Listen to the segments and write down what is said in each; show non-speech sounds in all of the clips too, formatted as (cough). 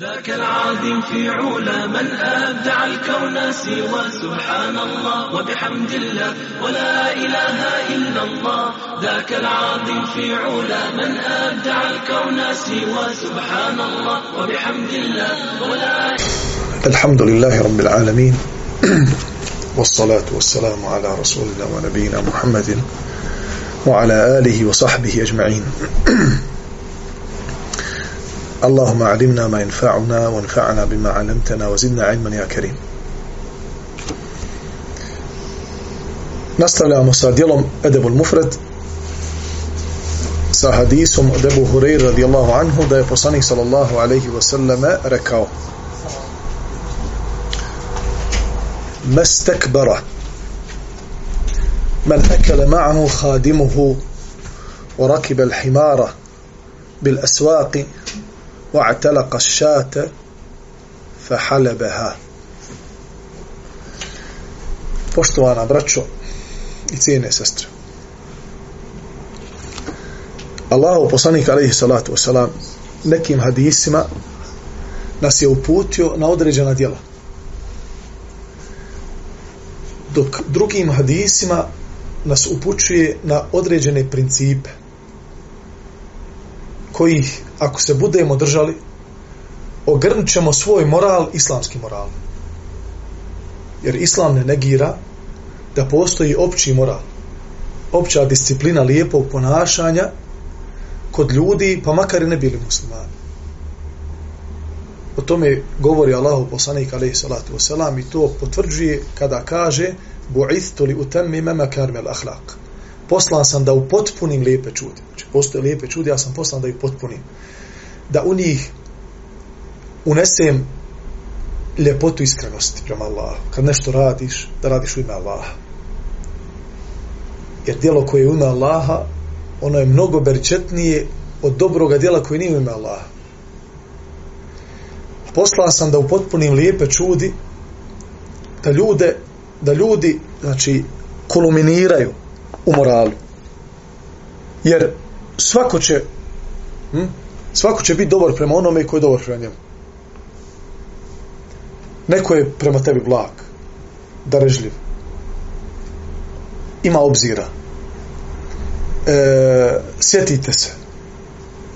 ذاك العظيم في علا من أبدع الكون سوى سبحان الله وبحمد الله ولا إله إلا الله. ذاك العظيم في علا من أبدع الكون سوى سبحان الله وبحمد الله ولا الحمد لله رب العالمين. (clears throat) والصلاة والسلام على رسولنا ونبينا محمد وعلى آله وصحبه أجمعين. (clears throat) اللهم علمنا ما ينفعنا وانفعنا بما علمتنا وزدنا علما يا كريم Nastavljamo sa dijelom Edebul Mufred sa hadisom od Ebu Hureyri radijallahu anhu da je poslanik sallallahu alaihi wasallam rekao مستكبر من أكل معه خادمه وركب الحمار بالأسواق واعتلق الشاة فحلبها Poštovana braćo i cijene sestre. Allahu poslanik alaihi salatu wasalam nekim hadisima nas je uputio na određena djela. Dok drugim hadisima nas upućuje na određene principe kojih ako se budemo držali ogrnut ćemo svoj moral islamski moral. Jer islam ne negira da postoji opći moral opća disciplina lijepog ponašanja kod ljudi pa makar i ne bili muslimani. O tome govori Allahu poslanik alejhi salatu vesselam i to potvrđuje kada kaže bu'ithtu li utammima makarim al-akhlaq poslan sam da upotpunim lijepe čudi znači postoje lijepe čudi ja sam poslan da ih potpunim. Da u njih unesem ljepotu iskrenosti prema Allahu. Kad nešto radiš da radiš u ime Allaha. Jer djelo koje je u ime Allaha ono je mnogo berčetnije od dobroga djela koje nije u ime Allaha. Poslan sam da upotpunim lijepe čudi da ljude da ljudi znači kulminiraju, u moralu jer svako će hm, svako će biti dobar prema onome koji je dobar prema njemu neko je prema tebi blag darežljiv ima obzira e, sjetite se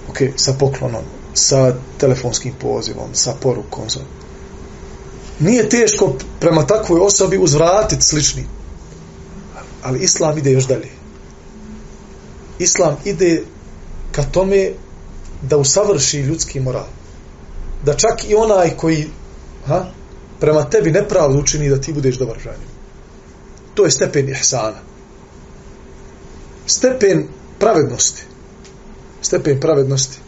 ok, sa poklonom sa telefonskim pozivom, sa porukom. Sa... Nije teško prema takvoj osobi uzvratiti slični. Ali Islam ide još dalje. Islam ide ka tome da usavrši ljudski moral. Da čak i onaj koji ha, prema tebi nepravdu učini da ti budeš dobar žanju. To je stepen ihsana. Stepen pravednosti. Stepen pravednosti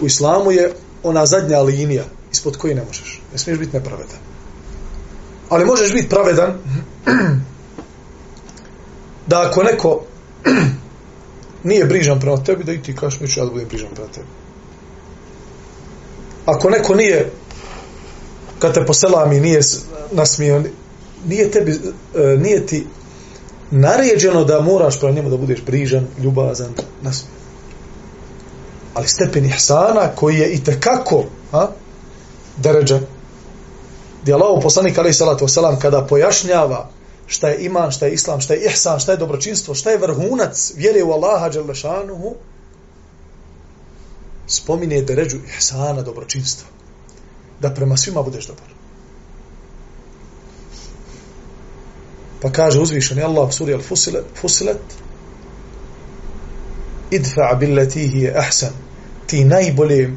u islamu je ona zadnja linija ispod koje ne možeš. Ne smiješ biti nepravedan. Ali možeš biti pravedan da ako neko (clears throat) nije brižan prema tebi, da i ti kažeš, mi ću ja da budem brižan prema tebi. Ako neko nije kad te poselami nije nasmio, nije tebi, e, nije ti naređeno da moraš prema njemu da budeš brižan, ljubazan, nasmio. ali stepen ihsana koji je i tekako a, deređa gdje Allah poslanik alaih salatu wasalam kada pojašnjava šta je iman, šta je islam, šta je ihsan, šta je dobročinstvo, šta je vrhunac vjere u Allaha dželešanuhu spominje deređu ihsana dobročinstva. Da prema svima budeš dobar. Pa kaže uzvišeni Allah u suri al-Fusilet idfa billati hi ahsan. Ti najbolje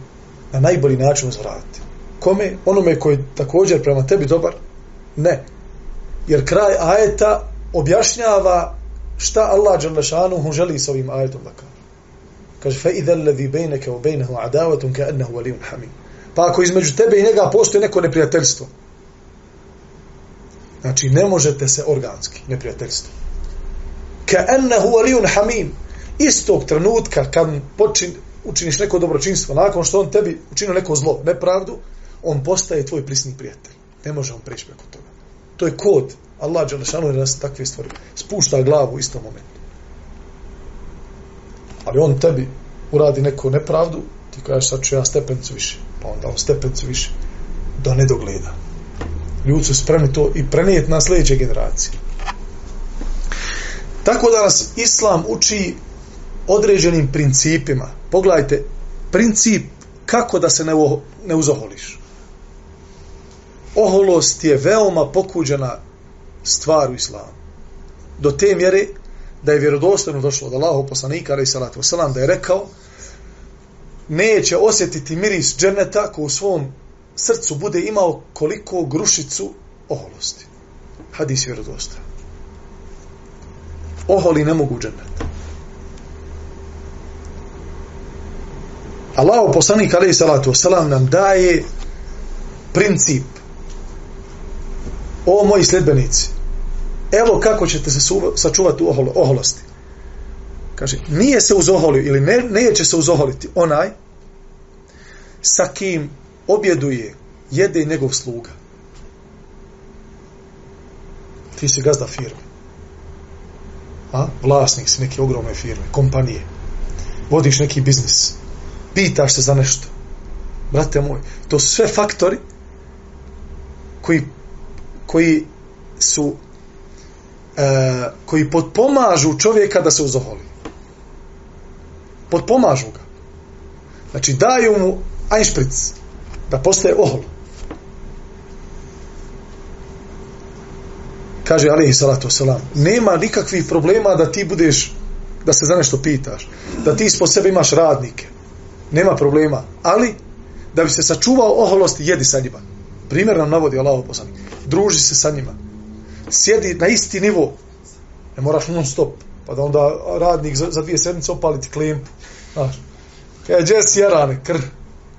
na najbolji način uzvrati kome? Onome koji također prema tebi dobar? Ne jer kraj ajeta objašnjava šta Allah Đalešanuhu želi s ovim ajetom da kaže kaže fa idha bejneke u wa bainahu adawatun ka'annahu waliyyun hamim pa ako između tebe i njega postoji neko neprijateljstvo znači ne možete se organski neprijateljstvo ka'annahu waliyyun hamim istog trenutka kad počin, učiniš neko dobročinstvo, nakon što on tebi učinio neko zlo, nepravdu, on postaje tvoj prisni prijatelj. Ne može on preći preko toga. To je kod. Allah Đelešanu je nas takve stvari. Spušta glavu u istom momentu. Ali on tebi uradi neku nepravdu, ti kažeš sad ću ja stepencu više. Pa onda on stepencu više. Do nedogleda. Ljudi su spremni to i prenijeti na sljedeće generacije. Tako da nas Islam uči određenim principima. Pogledajte, princip kako da se ne, ne uzoholiš. Oholost je veoma pokuđena stvar u islamu. Do te mjere da je vjerodostojno došlo od Allahov poslanika, ali salatu wasalam, da je rekao neće osjetiti miris dženeta ko u svom srcu bude imao koliko grušicu oholosti. Hadis vjerodostojno. Oholi ne mogu dženet. Allahov poslanik, ali salatu wasalam, nam daje princip o moji sljedbenici evo kako ćete se sačuvati u oholosti. Kaže, nije se uzoholio ili ne, neće se uzoholiti onaj sa kim objeduje, jede njegov sluga. Ti si gazda firme. A? Vlasnik si neke ogromne firme, kompanije. Vodiš neki biznis. Pitaš se za nešto. Brate moj, to su sve faktori koji, koji su e, koji potpomažu čovjeka da se uzoholi. Potpomažu ga. Znači daju mu ajšpric da postaje ohol. Kaže alihi salatu wasalam, nema nikakvih problema da ti budeš, da se za nešto pitaš, da ti ispod sebe imaš radnike. Nema problema, ali da bi se sačuvao oholost, jedi sa njima. Primjer nam navodi Allah poslanik. Druži se sa njima. Sjedi na isti nivo. Ne moraš non stop pa da onda radnik za, za dvije sedmice opaliti klimpu. Znaš. E, Kaj je si jarane kr?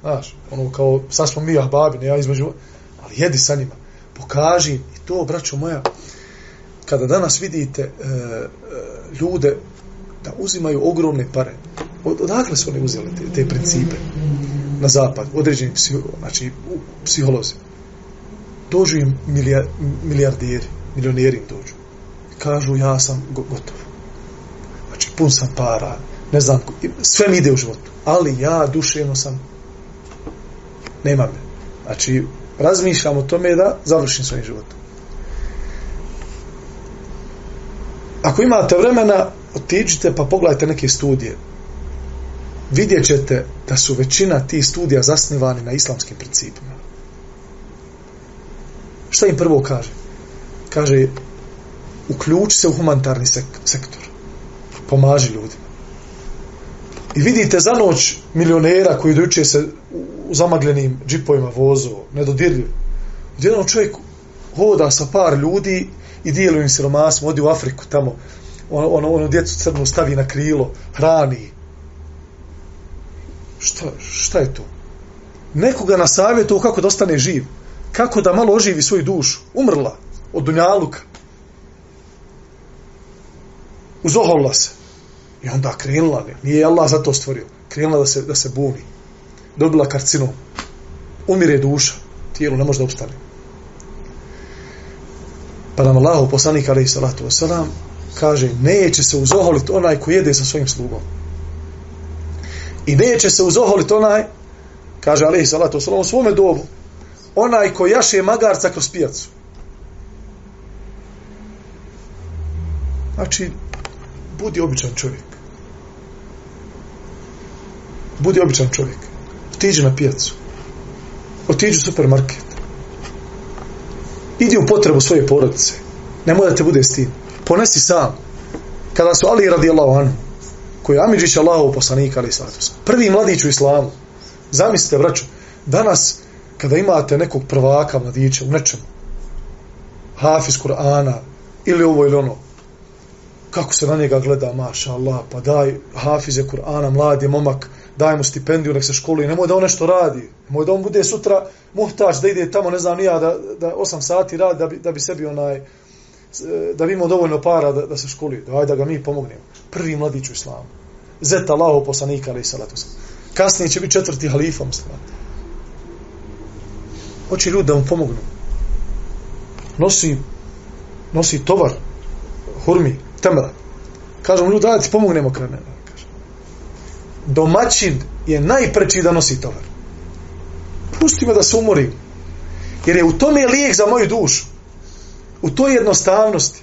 Znaš ono kao sad smo mi babi ne ja između ali jedi sa njima. Pokaži i to braćo moja kada danas vidite e, e, ljude da uzimaju ogromne pare od, odakle su oni uzeli te, te principe? Na zapad određeni psiho, znači, psiholozi dođu im milijarderi milioneri im dođu. Kažu, ja sam gotov. Znači, pun sam para, ne znam, sve mi ide u životu. Ali ja duševno sam, nema me. Znači, razmišljam o tome da završim svojim životom. Ako imate vremena, otiđite pa pogledajte neke studije. Vidjet ćete da su većina tih studija zasnivani na islamskim principima. Šta im prvo kaže? kaže uključi se u humanitarni sek sektor. Pomaži ljudima. I vidite za noć milionera koji dojuče se u zamagljenim džipovima vozu nedodirljiv. Jedan ono čovjek hoda sa par ljudi i dijelu im siromasima odi u Afriku tamo. Ono, ono, ono djecu crnu stavi na krilo hrani. Šta, šta je to? Nekoga na savjetu kako da ostane živ kako da malo oživi svoju dušu umrla od dunjaluka. Uzoholila se. I onda krenula. Nije Allah zato stvorio. Krenula da se, da se buni. Dobila karcinom. Umire duša. Tijelo ne može da obstane. Pa nam Allah, poslanik alaih salatu wasalam, kaže, neće se uzoholiti onaj ko jede sa svojim slugom. I neće se uzoholiti onaj, kaže alaih salatu wasalam, u svome dobu, onaj ko jaše magarca kroz pijacu. Znači, budi običan čovjek. Budi običan čovjek. Otiđi na pijacu. Otiđi u supermarket. Idi u potrebu svoje porodice. Nemoj da te bude stid. Ponesi sam. Kada su Ali radi anhu, anu, koji je Amidžić Allahov poslanika, ali status. Prvi mladić u islamu. Zamislite, braću, danas, kada imate nekog prvaka mladića u nečemu, hafiz Kur'ana, ili ovo ili ono, kako se na njega gleda, maša Allah, pa daj hafize Kur'ana, mladi momak, daj mu stipendiju, nek se školuje, nemoj da on nešto radi, nemoj da on bude sutra muhtač, da ide tamo, ne znam, nija, da, da 8 sati radi, da bi, da bi sebi onaj, e, da bi imao dovoljno para da, da se školuje, daj da ga mi pomognemo. Prvi mladić u islamu. Zeta Allaho poslanika, ali i salatu kasnije će biti četvrti halifa muslima. Hoće ljudi da mu pomognu. Nosi, nosi tovar, hurmi, temra. Kažem, ljudi, da ti pomognemo krene. Domaćin je najpreći da nosi tovar. Pusti me da se umorim. Jer je u tome lijek za moju dušu. U toj jednostavnosti.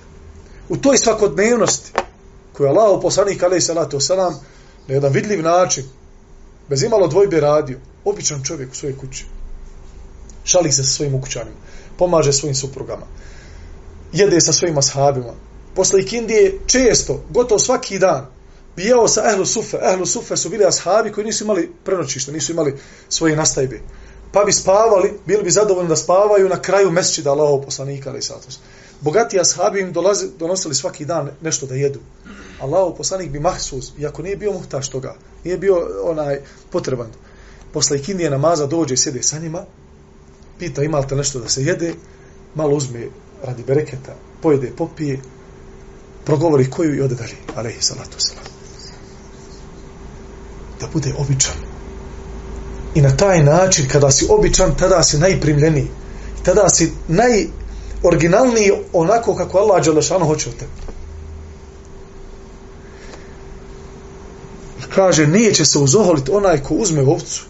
U toj svakodnevnosti. Koju je Allah poslanik alaih salatu wasalam na jedan vidljiv način bez imalo dvojbe radio. Običan čovjek u svojoj kući. Šali se sa svojim ukućanima. Pomaže svojim suprugama. Jede sa svojim ashabima. Posle ikindije često, gotovo svaki dan, bijao sa ehlu sufe. Ehlu sufe su bili ashabi koji nisu imali prenoćište, nisu imali svoje nastajbe. Pa bi spavali, bili bi zadovoljni da spavaju na kraju mesečida Allahov poslanika ali satos. Bogati ashabi im dolazi, donosili svaki dan nešto da jedu. Allahov poslanik bi mahsus, iako nije bio muhtaš toga, nije bio onaj potreban. Posle ikindije namaza dođe i sjede sa njima, pita imate nešto da se jede, malo uzme radi bereketa, pojede, popije, progovori koju i ode dalje, alaihi salatu salam. Da bude običan. I na taj način, kada si običan, tada si najprimljeniji. Tada si najoriginalniji onako kako Allah Đelešanu hoće od tebe. Kaže, nije će se uzoholiti onaj ko uzme ovcu,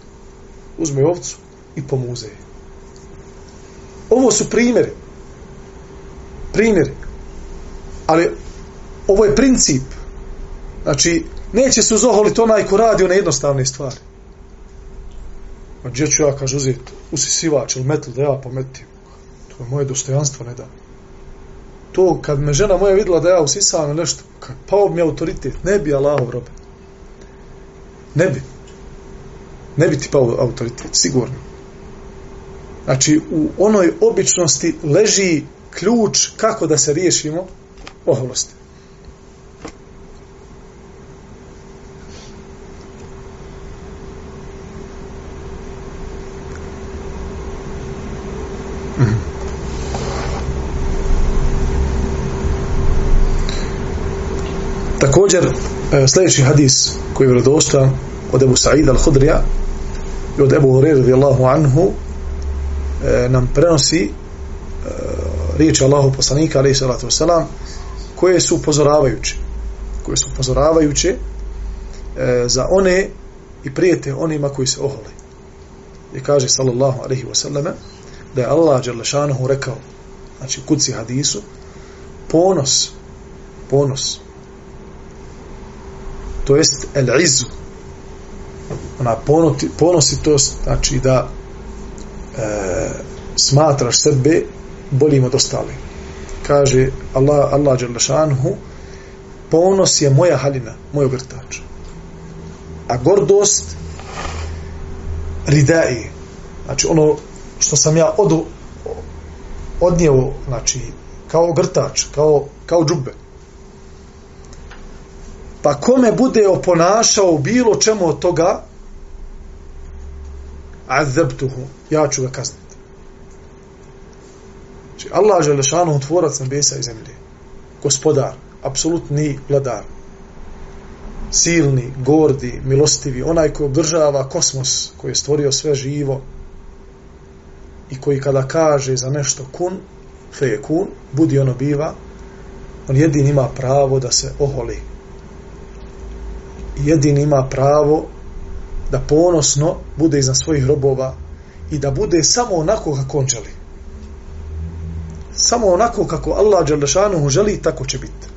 uzme ovcu i pomuze je. Ovo su primjeri. Primjeri. Ali ovo je princip. Znači, neće se uzoholiti onaj ko radi one jednostavne stvari. A gdje ću ja, kaže, uzeti usisivač ili metal da ja pometim? To je moje dostojanstvo, ne da. To, kad me žena moja videla da ja usisavam nešto, kad pao mi autoritet, ne bi Allahov robe. Ne bi. Ne bi ti pao autoritet, sigurno. Znači, u onoj običnosti leži ključ kako da se riješimo oholosti. Također, e, sljedeći hadis koji je vredostan od Ebu Sa'id al-Hudrija i od Ebu Hurir radijallahu anhu e, nam prenosi e, riječi Allahu poslanika alejhi salatu wasalam koje su upozoravajuće. Koje su upozoravajuće e, za one i prijete onima koji se ohole. I kaže sallallahu alaihi wasallam da je Allah Đerlešanuhu rekao znači kuci hadisu ponos ponos to jest el izu ona ponoti, ponositost znači da E, smatraš sebe boljim od ostali kaže Allah, Allah Đerlešanhu ponos je moja halina moj ogrtač a gordost ridai. Znači ono što sam ja od, odnijeo znači kao ogrtač kao, kao džube. Pa kome bude oponašao bilo čemu od toga azabtuhu. Ja ću ga kazniti znači Allah je lešanu tvorac nebesa i zemlje. Gospodar apsolutni vladar. Silni, gordi, milostivi onaj koji obdržava kosmos koji je stvorio sve živo i koji kada kaže za nešto kun fe je kun, budi ono biva on jedin ima pravo da se oholi. Jedin ima pravo da ponosno bude iznad svojih robova i da bude samo onako kako on želi. Samo onako kako Allah Đalešanuhu želi, tako će biti.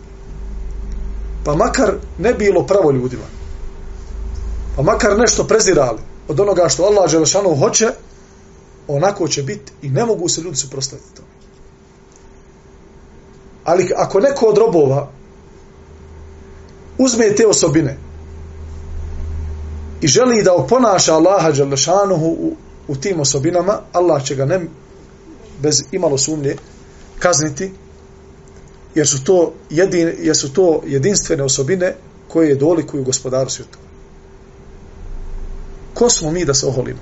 Pa makar ne bilo pravo ljudima. Pa makar nešto prezirali od onoga što Allah Đalešanuhu hoće, onako će biti i ne mogu se ljudi suprostaviti to. Ali ako neko od robova uzme te osobine i želi da oponaša Allaha Đalešanuhu u, u tim osobinama, Allah će ga ne bez imalo sumnje kazniti, jer su to, jedin, jer su to jedinstvene osobine koje je dolikuju gospodaru svijetu. Ko smo mi da se oholimo?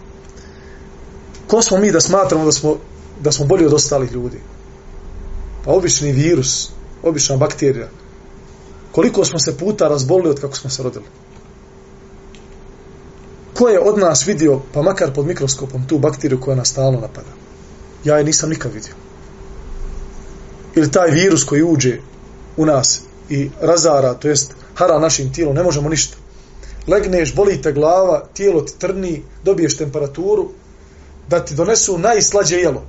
Ko smo mi da smatramo da smo, da smo bolji od ostalih ljudi? Pa obični virus, obična bakterija. Koliko smo se puta razbolili od kako smo se rodili? Ko je od nas vidio, pa makar pod mikroskopom, tu bakteriju koja nas stalno napada? Ja je nisam nikad vidio. Ili taj virus koji uđe u nas i razara, to jest hara našim tijelom, ne možemo ništa. Legneš, boli te glava, tijelo ti trni, dobiješ temperaturu, da ti donesu najslađe jelo.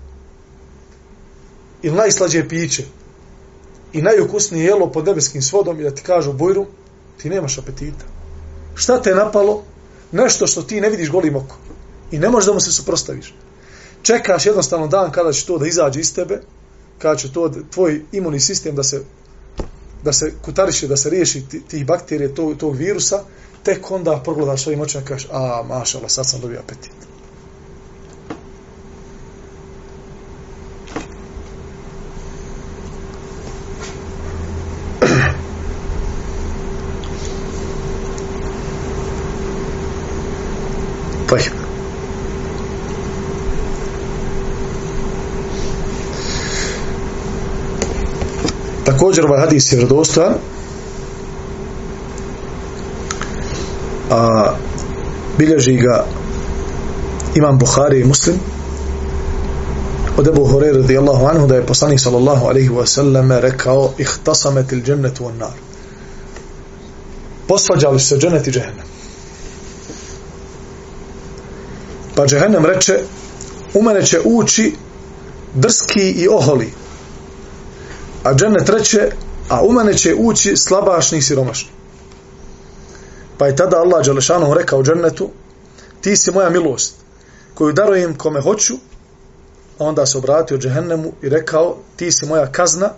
Ili najslađe piće. I najukusnije jelo pod nebeskim svodom i da ti kažu bujru, ti nemaš apetita. Šta te napalo? Nešto što ti ne vidiš golim oko. I ne možeš da mu se suprostaviš. Čekaš jednostavno dan kada će to da izađe iz tebe, kada će to tvoj imunni sistem da se da se kutariše, da se riješi tih bakterije, tog, tog virusa, tek onda progledaš svojim očima i kažeš, a, mašala, sad sam dobio apetit. Također ovaj hadis je vredostojan a bilježi ga imam Buhari i Muslim. Od Ebu Hureyre radijallahu anhu da je poslanik sallallahu alaihi wa sallam rekao ihtasametil džennetu on nar. Posvađali se džennet i džehennem. Pa džehennem reče u mene će ući drski i oholi a džennet reče a u mene će ući slabašni i siromašni. Pa je tada Allah Đelešanu rekao džennetu ti si moja milost koju darujem kome hoću. A onda se obratio džehennemu i rekao ti si moja kazna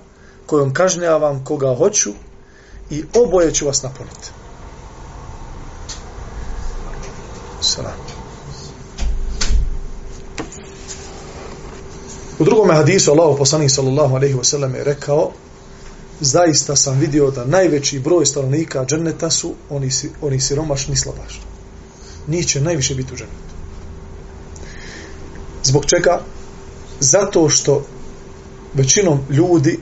kojom kažnjavam koga hoću i oboje ću vas napuniti. Salam. U drugom hadisu Allah poslanik sallallahu alejhi ve sellem je rekao zaista sam vidio da najveći broj stanovnika dženneta su oni oni siromašni slabašni. Njih će najviše biti u džennetu. Zbog čega? Zato što većinom ljudi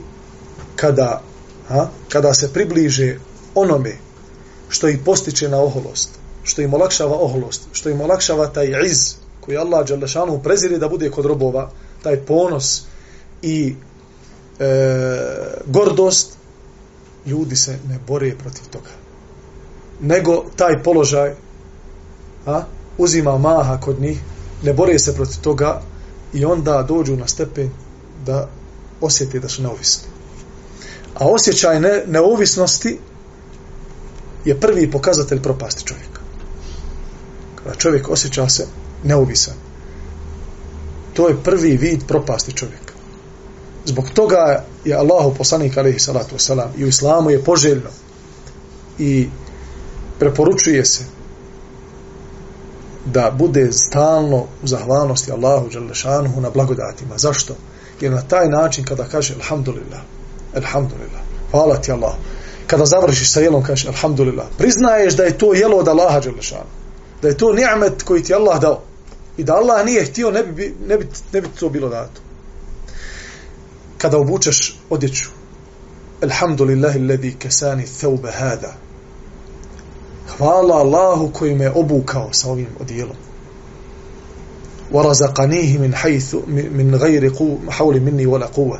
kada ha, kada se približe onome što ih postiče na oholost, što im olakšava oholost, što im olakšava taj iz koji Allah dželle prezire da bude kod robova, taj ponos i e, gordost, ljudi se ne bore protiv toga. Nego taj položaj a, uzima maha kod njih, ne bore se protiv toga i onda dođu na stepen da osjeti da su neovisni. A osjećaj ne, neovisnosti je prvi pokazatelj propasti čovjeka. Kada čovjek osjeća se neovisan, to je prvi vid propasti čovjeka. Zbog toga je Allahu poslanik alejhi salatu vesselam i u islamu je poželjno i preporučuje se da bude stalno u zahvalnosti Allahu dželle na blagodatima. Zašto? Jer na taj način kada kaže alhamdulillah, alhamdulillah, hvala ti Allah. Kada završiš sa jelom kažeš alhamdulillah, priznaješ da je to jelo od Allaha dželle Da je to ni'met koji ti Allah dao. I da Allah nije htio, ne bi, ne bi, ne bi to bilo dato. Kada obučeš odjeću, Alhamdulillahi alladhi kasani thawba hada. Hvala Allahu koji me obukao sa ovim odjelom. Warazaqanihi min haythu min ghayri hawli minni wala quwwa.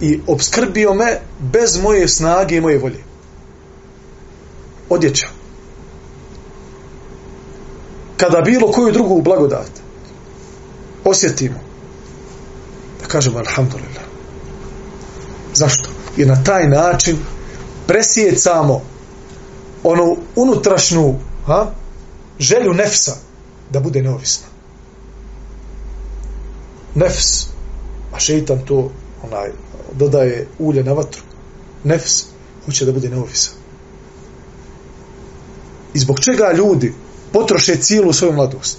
I obskrbio me bez moje snage i moje volje. Odjeća kada bilo koju drugu blagodat osjetimo da kažemo alhamdulillah zašto? jer na taj način presjecamo onu unutrašnju ha, želju nefsa da bude neovisna. Nefs a šeitan to onaj, dodaje ulje na vatru. Nefs hoće da bude neovisan. I zbog čega ljudi potroše cijelu svoju mladost,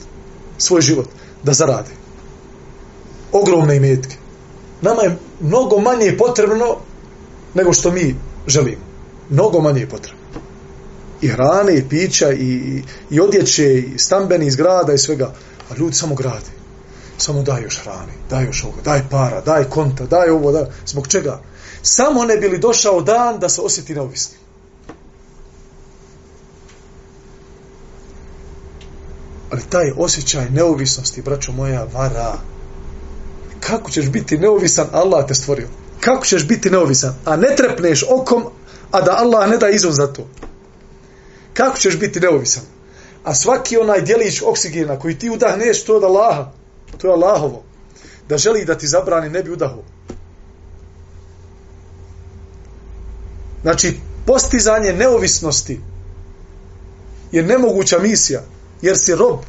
svoj život, da zarade. Ogromne imetke. Nama je mnogo manje potrebno nego što mi želimo. Mnogo manje je potrebno. I hrane, i pića, i, i odjeće, i stambeni zgrada i svega. A ljudi samo grade. Samo daj još hrane, daj još ovo, daj para, daj konta, daj ovo, daj. Zbog čega? Samo ne bili došao dan da se osjeti neovisnim. Ali taj osjećaj neovisnosti, braćo moja, vara. Kako ćeš biti neovisan, Allah te stvorio. Kako ćeš biti neovisan, a ne trepneš okom, a da Allah ne da izum za to. Kako ćeš biti neovisan? A svaki onaj djelić oksigena koji ti udahneš, to je od Allaha. To je Allahovo. Da želi da ti zabrani, ne bi udaho. Znači, postizanje neovisnosti je nemoguća misija, jer si rob.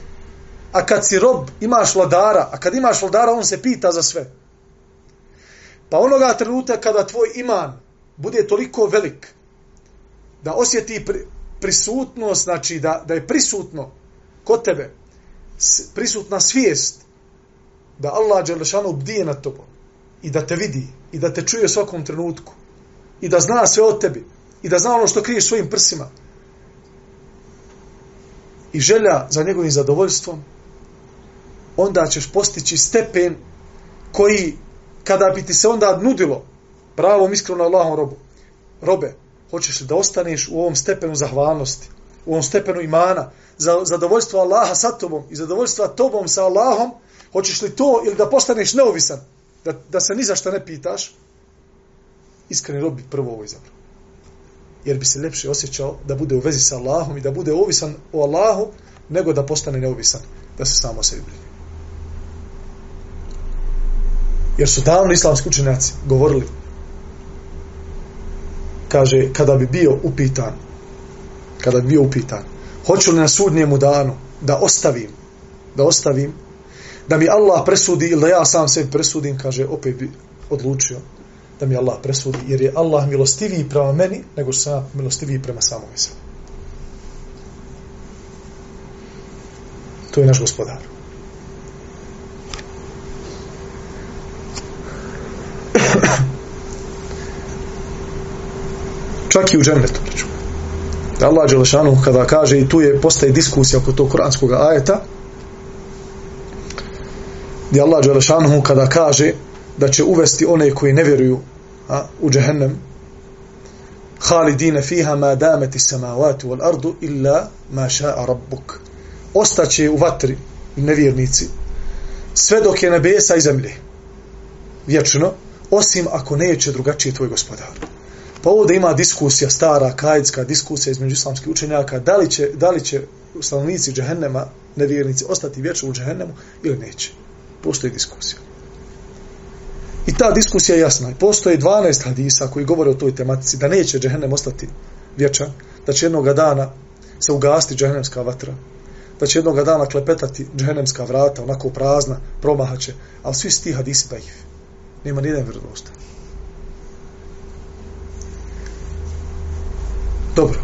A kad si rob, imaš vladara, a kad imaš vladara, on se pita za sve. Pa onoga trenutka kada tvoj iman bude toliko velik, da osjeti prisutnost, znači da, da je prisutno kod tebe, prisutna svijest, da Allah Đelešanu bdije nad tobom i da te vidi i da te čuje u svakom trenutku i da zna sve o tebi i da zna ono što kriješ svojim prsima i želja za njegovim zadovoljstvom, onda ćeš postići stepen koji, kada bi ti se onda nudilo pravom iskreno Allahom robu, robe, hoćeš li da ostaneš u ovom stepenu zahvalnosti, u ovom stepenu imana, za zadovoljstvo Allaha sa tobom i zadovoljstva tobom sa Allahom, hoćeš li to ili da postaneš neovisan, da, da se ni za šta ne pitaš, iskreni rob bi prvo ovo izabrao. Jer bi se lepše osjećao da bude u vezi sa Allahom i da bude ovisan o Allahu, nego da postane neovisan, da se samo sebi brine. Jer su davno islamski učenjaci govorili, kaže, kada bi bio upitan, kada bi bio upitan, hoću li na sudnjemu danu da ostavim, da ostavim, da mi Allah presudi ili da ja sam sebi presudim, kaže, opet bi odlučio da mi Allah presudi, jer je Allah milostiviji prema meni, nego što sam milostiviji prema samom sebi. To je naš gospodar. Čak i u džennetu, priču. Da Allah Đelešanu kada kaže i tu je postaje diskusija oko tog kuranskog ajeta gdje Allah Đelešanu kada kaže da će uvesti one koji ne vjeruju a, u džehennem. Halidine fiha ma dameti samavatu wal ardu illa ma ša'a rabbuk. Ostaće u vatri nevjernici sve dok je nebesa i zemlje. Vječno osim ako neće drugačije tvoj gospodar. Pa ovdje ima diskusija stara kajdska diskusija između islamskih učenjaka da li će, da li će stanovnici džehennema nevjernici ostati vječno u džehennemu ili neće. Postoji diskusija. I ta diskusija je jasna. Postoje 12 hadisa koji govore o toj tematici da neće džehennem ostati vječan, da će jednog dana se ugasti džehennemska vatra, da će jednog dana klepetati džehennemska vrata, onako prazna, promahaće, ali svi sti hadisi da ih nema nijedan vjerodostan. Dobro,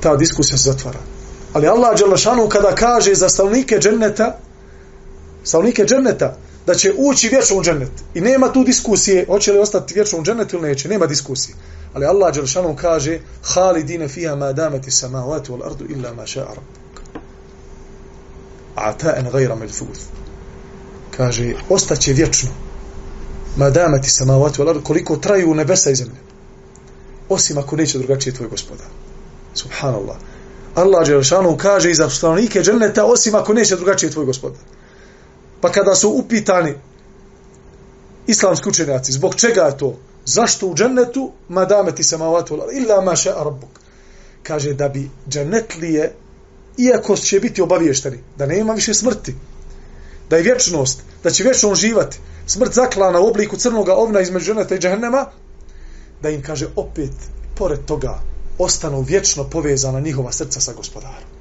ta diskusija se zatvara. Ali Allah Đelešanu kada kaže za stavnike dženneta, stavnike dženneta, da će ući vječno u džennet. I nema tu diskusije, hoće li ostati vječno u džennetu ili neće, nema diskusije. Ali Allah Đelšanom kaže, halidine fija ma dameti samavati wal ardu illa ma ša'a rabbuk. A ta en gajra. Kaže, ostaće vječno ma dameti samavati wal ardu, koliko traju nebesa i zemlje. Osim ako neće drugačije tvoj gospodar. Subhanallah. Allah Đelšanom kaže i za stanovnike dženneta, osim ako neće drugačije tvoj gospodar. Pa kada su upitani islamski učenjaci, zbog čega je to? Zašto u džennetu madame ti se mavatu illa ma še arbuk? Kaže da bi džennetlije, iako će biti obaviješteni, da nema više smrti, da je vječnost, da će vječno živati, smrt zaklana u obliku crnog ovna između dženneta i džehennema, da im kaže opet, pored toga, ostanu vječno povezana njihova srca sa gospodarom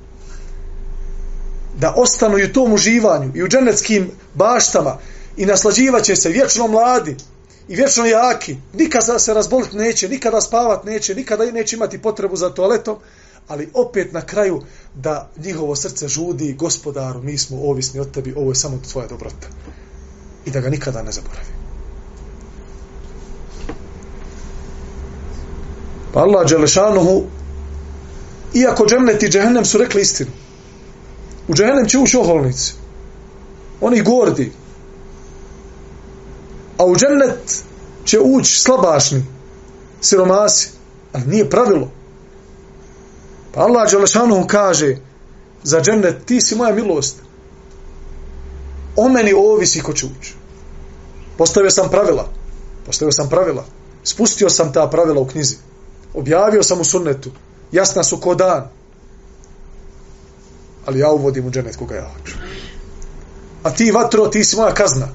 da ostanu i u tom uživanju i u dženeckim baštama i naslađivaće se vječno mladi i vječno jaki, nikada se razboliti neće, nikada spavat neće, nikada neće imati potrebu za toaletom, ali opet na kraju da njihovo srce žudi gospodaru, mi smo ovisni od tebi, ovo je samo tvoja dobrota. I da ga nikada ne zaboravi. Pa Allah Đelešanuhu, iako džennet i džehennem su rekli istinu, U džehennem će ući oholnici. Oni gordi. A u džennet će ući slabašni. Siromasi. Ali nije pravilo. Pa Allah Đelešanu kaže za džennet, ti si moja milost. O meni ovisi ko će ući. Postavio sam pravila. Postavio sam pravila. Spustio sam ta pravila u knjizi. Objavio sam u sunnetu. Jasna su ko dan. Ali ja uvodim u dženet koga ja hoću. A ti vatro, ti si moja kazna.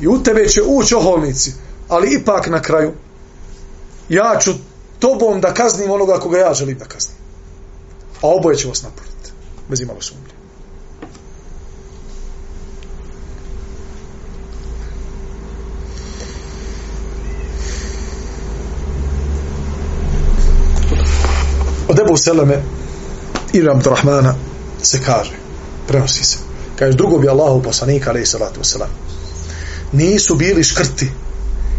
I u tebe će ući oholnici. Ali ipak na kraju ja ću tobom da kaznim onoga koga ja želim da kaznim. A oboje će vas napuniti. Bez imalo sumnje. Od Ebu Seleme Ibn Abdurrahmana se kaže, prenosi se, kaže drugo bi Allahu poslanika, alaih salatu wasalam, nisu bili škrti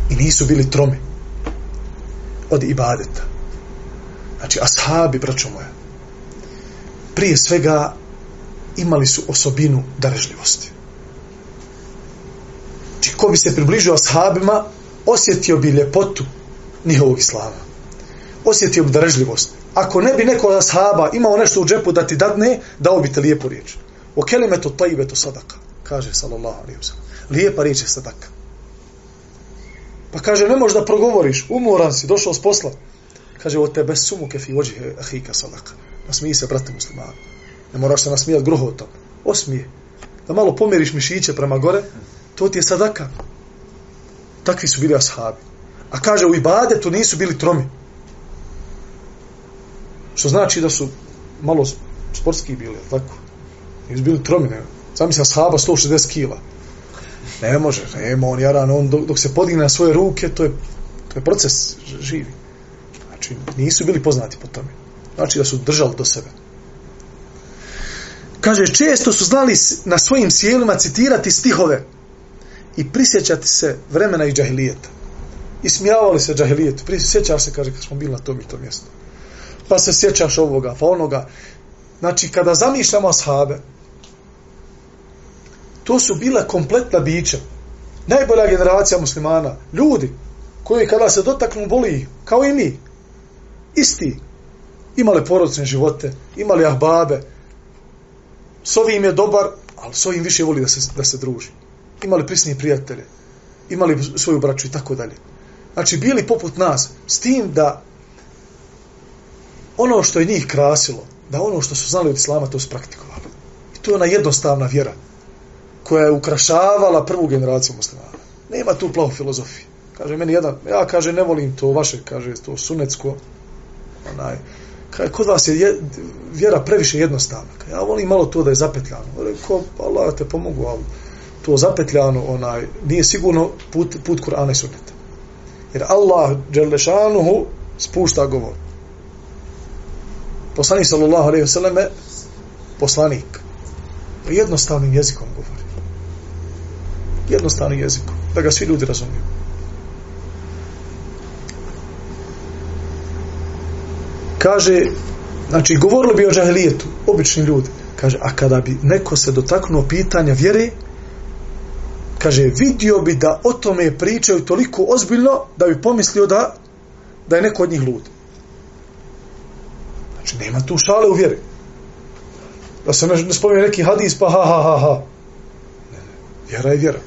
i nisu bili tromi od ibadeta. Znači, ashabi, braćo moja, prije svega imali su osobinu darežljivosti. Znači, ko bi se približio ashabima, osjetio bi ljepotu njihovog islama. Osjetio bi darežljivost. Ako ne bi neko od ashaba imao nešto u džepu da ti dadne, dao bi te lijepu riječ. O kelimetu tajibetu sadaka, kaže sallallahu alaihi wa. Lijepa riječ je sadaka. Pa kaže, ne možeš da progovoriš, umoran si, došao s posla. Kaže, o tebe sumu kefi ođi ahika sadaka. Nasmiji se, brate muslimani. Ne moraš se nasmijat gruhotom. Osmije. Da malo pomiriš mišiće prema gore, to ti je sadaka. Takvi su bili ashabi. A kaže, u ibadetu nisu bili tromi. Što znači da su malo sportski bili, tako? Nisu bili tromine. Sam se 160 kila. Ne može, nema on jaran, on dok, dok se podigne na svoje ruke, to je, to je proces živi. Znači, nisu bili poznati po tome. Znači da su držali do sebe. Kaže, često su znali na svojim sjelima citirati stihove i prisjećati se vremena i džahilijeta. I smijavali se džahilijetu. Prisjećaš se, kaže, kad smo bili na tom i tom mjestu. Pa se sjećaš ovoga, pa onoga. Znači, kada zamišljamo ashabe, to su bila kompletna bića. Najbolja generacija muslimana, ljudi koji kada se dotaknu boli, kao i mi, isti, imali porodicne živote, imali ahbabe, s ovim je dobar, ali s ovim više voli da se, da se druži. Imali prisni prijatelje, imali svoju braću i tako dalje. Znači, bili poput nas, s tim da ono što je njih krasilo, da ono što su znali od islama, to su praktikovali. I to je ona jednostavna vjera koja je ukrašavala prvu generaciju muslimana. Nema tu plavu filozofiju. Kaže meni jedan, ja kaže ne volim to vaše, kaže to sunecko. Onaj, kaže, kod vas je vjera previše jednostavna. Kaže, ja volim malo to da je zapetljano. Ono, Rekao, Allah te pomogu, ali to zapetljano, onaj, nije sigurno put, put Kur'ana i sunneta. Jer Allah, Đerlešanuhu, spušta govor. Poslanik, sallallahu alaihi ve selleme poslanik, jednostavnim jezikom govori jednostavnim jezikom, da ga svi ljudi razumiju. Kaže, znači, govorili bi o džahilijetu, obični ljudi, kaže, a kada bi neko se dotaknuo pitanja vjere, kaže, vidio bi da o tome pričaju toliko ozbiljno, da bi pomislio da, da je neko od njih lud. Znači, nema tu šale u vjeri. Da se ne, ne neki hadis, pa ha, ha, ha, ha. Ne, ne, vjera je vjera.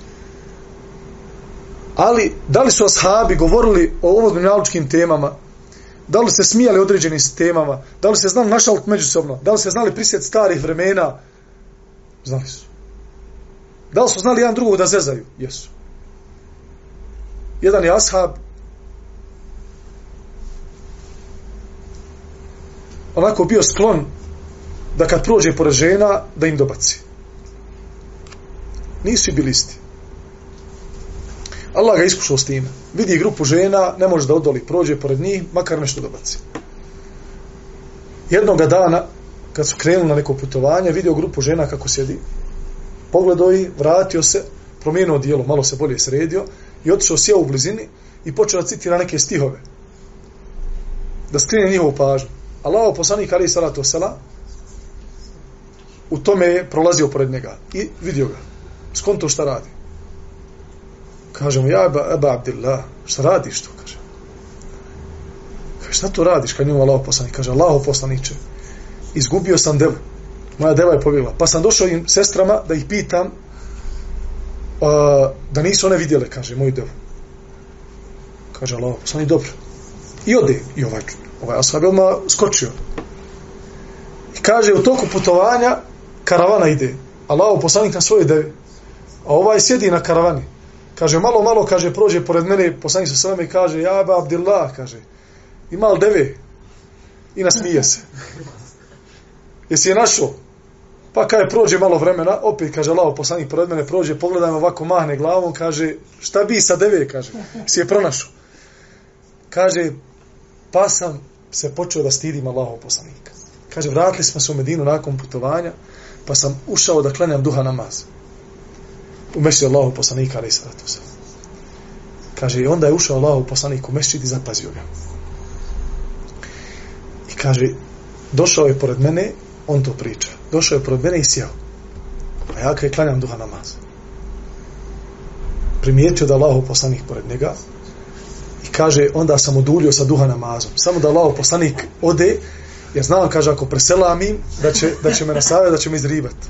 Ali, da li su ashabi govorili o ovom naučkim temama? Da li se smijali određenim temama? Da li se znali našalt međusobno? Da li se znali prisjet starih vremena? Znali su. Da li su znali jedan drugog da zezaju? Jesu. Jedan je ashab onako bio sklon da kad prođe pored žena da im dobaci. Nisu bili isti. Allah ga iskušao s time. Vidi grupu žena, ne može da odoli, prođe pored njih, makar nešto dobaci. Jednoga dana, kad su krenuli na neko putovanje, vidio grupu žena kako sjedi, pogledao ih, vratio se, promijenuo dijelo, malo se bolje sredio i otišao sjeo u blizini i počeo da citira neke stihove. Da skrine njihovu pažnju. Allaho poslanik Ali Salatu Sela, u tome je prolazio pored njega i vidio ga. Skonto šta radi. Kaže mu, ja Eba, Eba Abdillah, šta radiš to? Kaže. Kaže, šta to radiš kad njemu Allaho poslanik? Kaže, Allaho poslaniče, izgubio sam devu. Moja deva je pobjegla. Pa sam došao im sestrama da ih pitam uh, da nisu one vidjele, kaže, moju devu. Kaže, Allaho poslanik, dobro. I ode, i ovaj, ovaj ashab je odmah skočio. I kaže, u toku putovanja karavana ide. Allah, poslanik na svoje devi. A ovaj sjedi na karavani. Kaže, malo, malo, kaže, prođe pored mene, poslanik sa sveme i kaže, ja ba Abdillah, kaže, ima li deve? I nasmije se. Jesi je našao? Pa kaže, prođe malo vremena, opet kaže lao poslanik pored mene, prođe, pogledaj ovako, mahne glavom, kaže, šta bi sa deve, kaže, si je pronašao. Kaže, pa sam se počeo da stidim Allahov poslanika. Kaže, vratili smo se u Medinu nakon putovanja, pa sam ušao da klanjam duha namaz. U mešći Allahov poslanika, ali sada se. Kaže, i onda je ušao Allahov poslanik u mešći i zapazio ga. I kaže, došao je pored mene, on to priča. Došao je pored mene i sjeo. A ja kaj klanjam duha namaz. Primijetio da Allahov poslanik pored njega kaže, onda sam odulio sa duha namazom. Samo da Allahov poslanik ode, jer znam, kaže, ako preselam im, da će, da će me nasaviti, da će me izribati.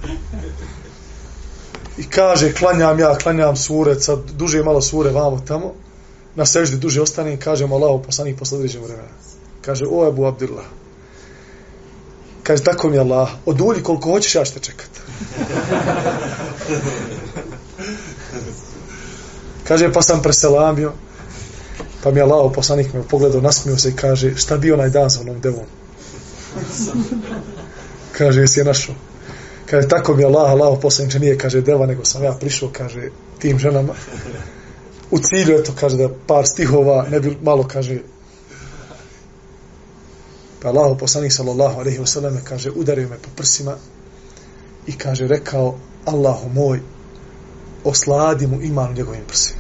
I kaže, klanjam ja, klanjam sure, sad duže malo sure vamo tamo, na seždi duže ostane kažem, Allahov poslanik posle određenog vremena. Kaže, o Ebu Abdillah, Kaže, tako mi je Allah, odulji koliko hoćeš, ja ćete čekat. (laughs) kaže, pa sam preselamio, pa mi je Allah, poslanik me pogledao, nasmio se i kaže, šta bi onaj dan sa onom devom? kaže, jesi je našao? Kaže, tako mi je Allah, Allah, poslanik, nije, kaže, deva, nego sam ja prišao, kaže, tim ženama. U cilju, eto, kaže, da par stihova, ne bi malo, kaže, Pa Allah poslanik sallallahu alaihi wasallam kaže udario me po prsima i kaže rekao Allahu moj osladi mu iman u njegovim prsima.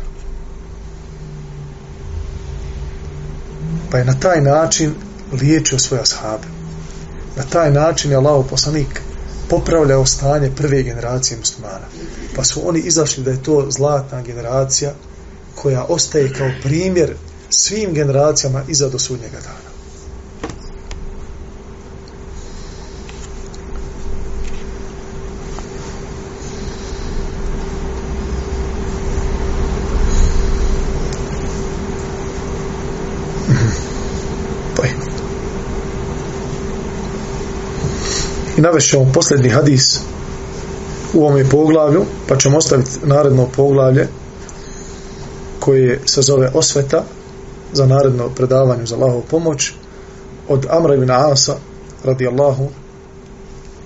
Pa je na taj način liječio svoje ashabe. Na taj način je Allah poslanik popravljao stanje prve generacije muslimana. Pa su oni izašli da je to zlatna generacija koja ostaje kao primjer svim generacijama iza do sudnjega dana. I navešemo posljednji hadis u ovome poglavlju, pa ćemo ostaviti naredno poglavlje koje se zove osveta za naredno predavanje za Allahovu pomoć od Amra ibn Asa radijallahu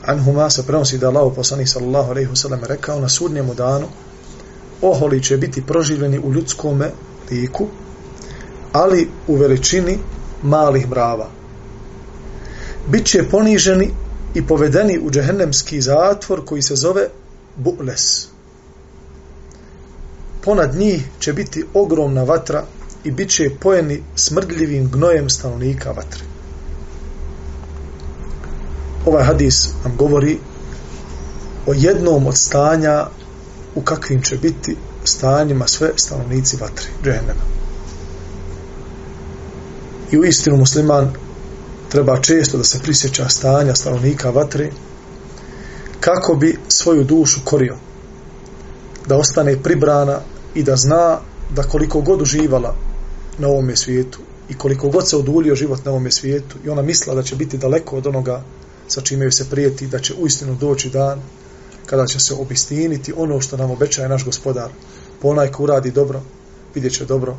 anhuma. Se prenosi da Allah poslanih sallallahu alejhi ve sellem rekao na sudnjem danu oholi će biti proživljeni u ljudskom liku ali u veličini malih mrava. Biće poniženi i povedeni u džehennemski zatvor koji se zove Bu'les. Ponad njih će biti ogromna vatra i bit će pojeni smrdljivim gnojem stanovnika vatre. Ovaj hadis nam govori o jednom od stanja u kakvim će biti stanjima sve stanovnici vatre, džehennema. I u istinu musliman treba često da se prisjeća stanja stanovnika vatre kako bi svoju dušu korio da ostane pribrana i da zna da koliko god uživala na ovom svijetu i koliko god se odulio život na ovom svijetu i ona misla da će biti daleko od onoga sa čime joj se prijeti da će uistinu doći dan kada će se obistiniti ono što nam obećaje naš gospodar. Po onaj ko uradi dobro vidjet će dobro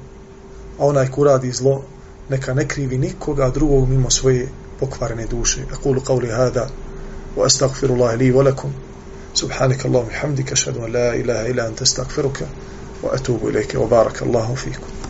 a onaj ko uradi zlo neka ne krivi nikoga drugog mimo svoje pokvarene duše. Akulu qavli hada wa astagfirullahi li walakum subhanaka Allahum hamdika šadu la ilaha ila anta astagfiruka wa atubu ilaike wa baraka Allahu fikum.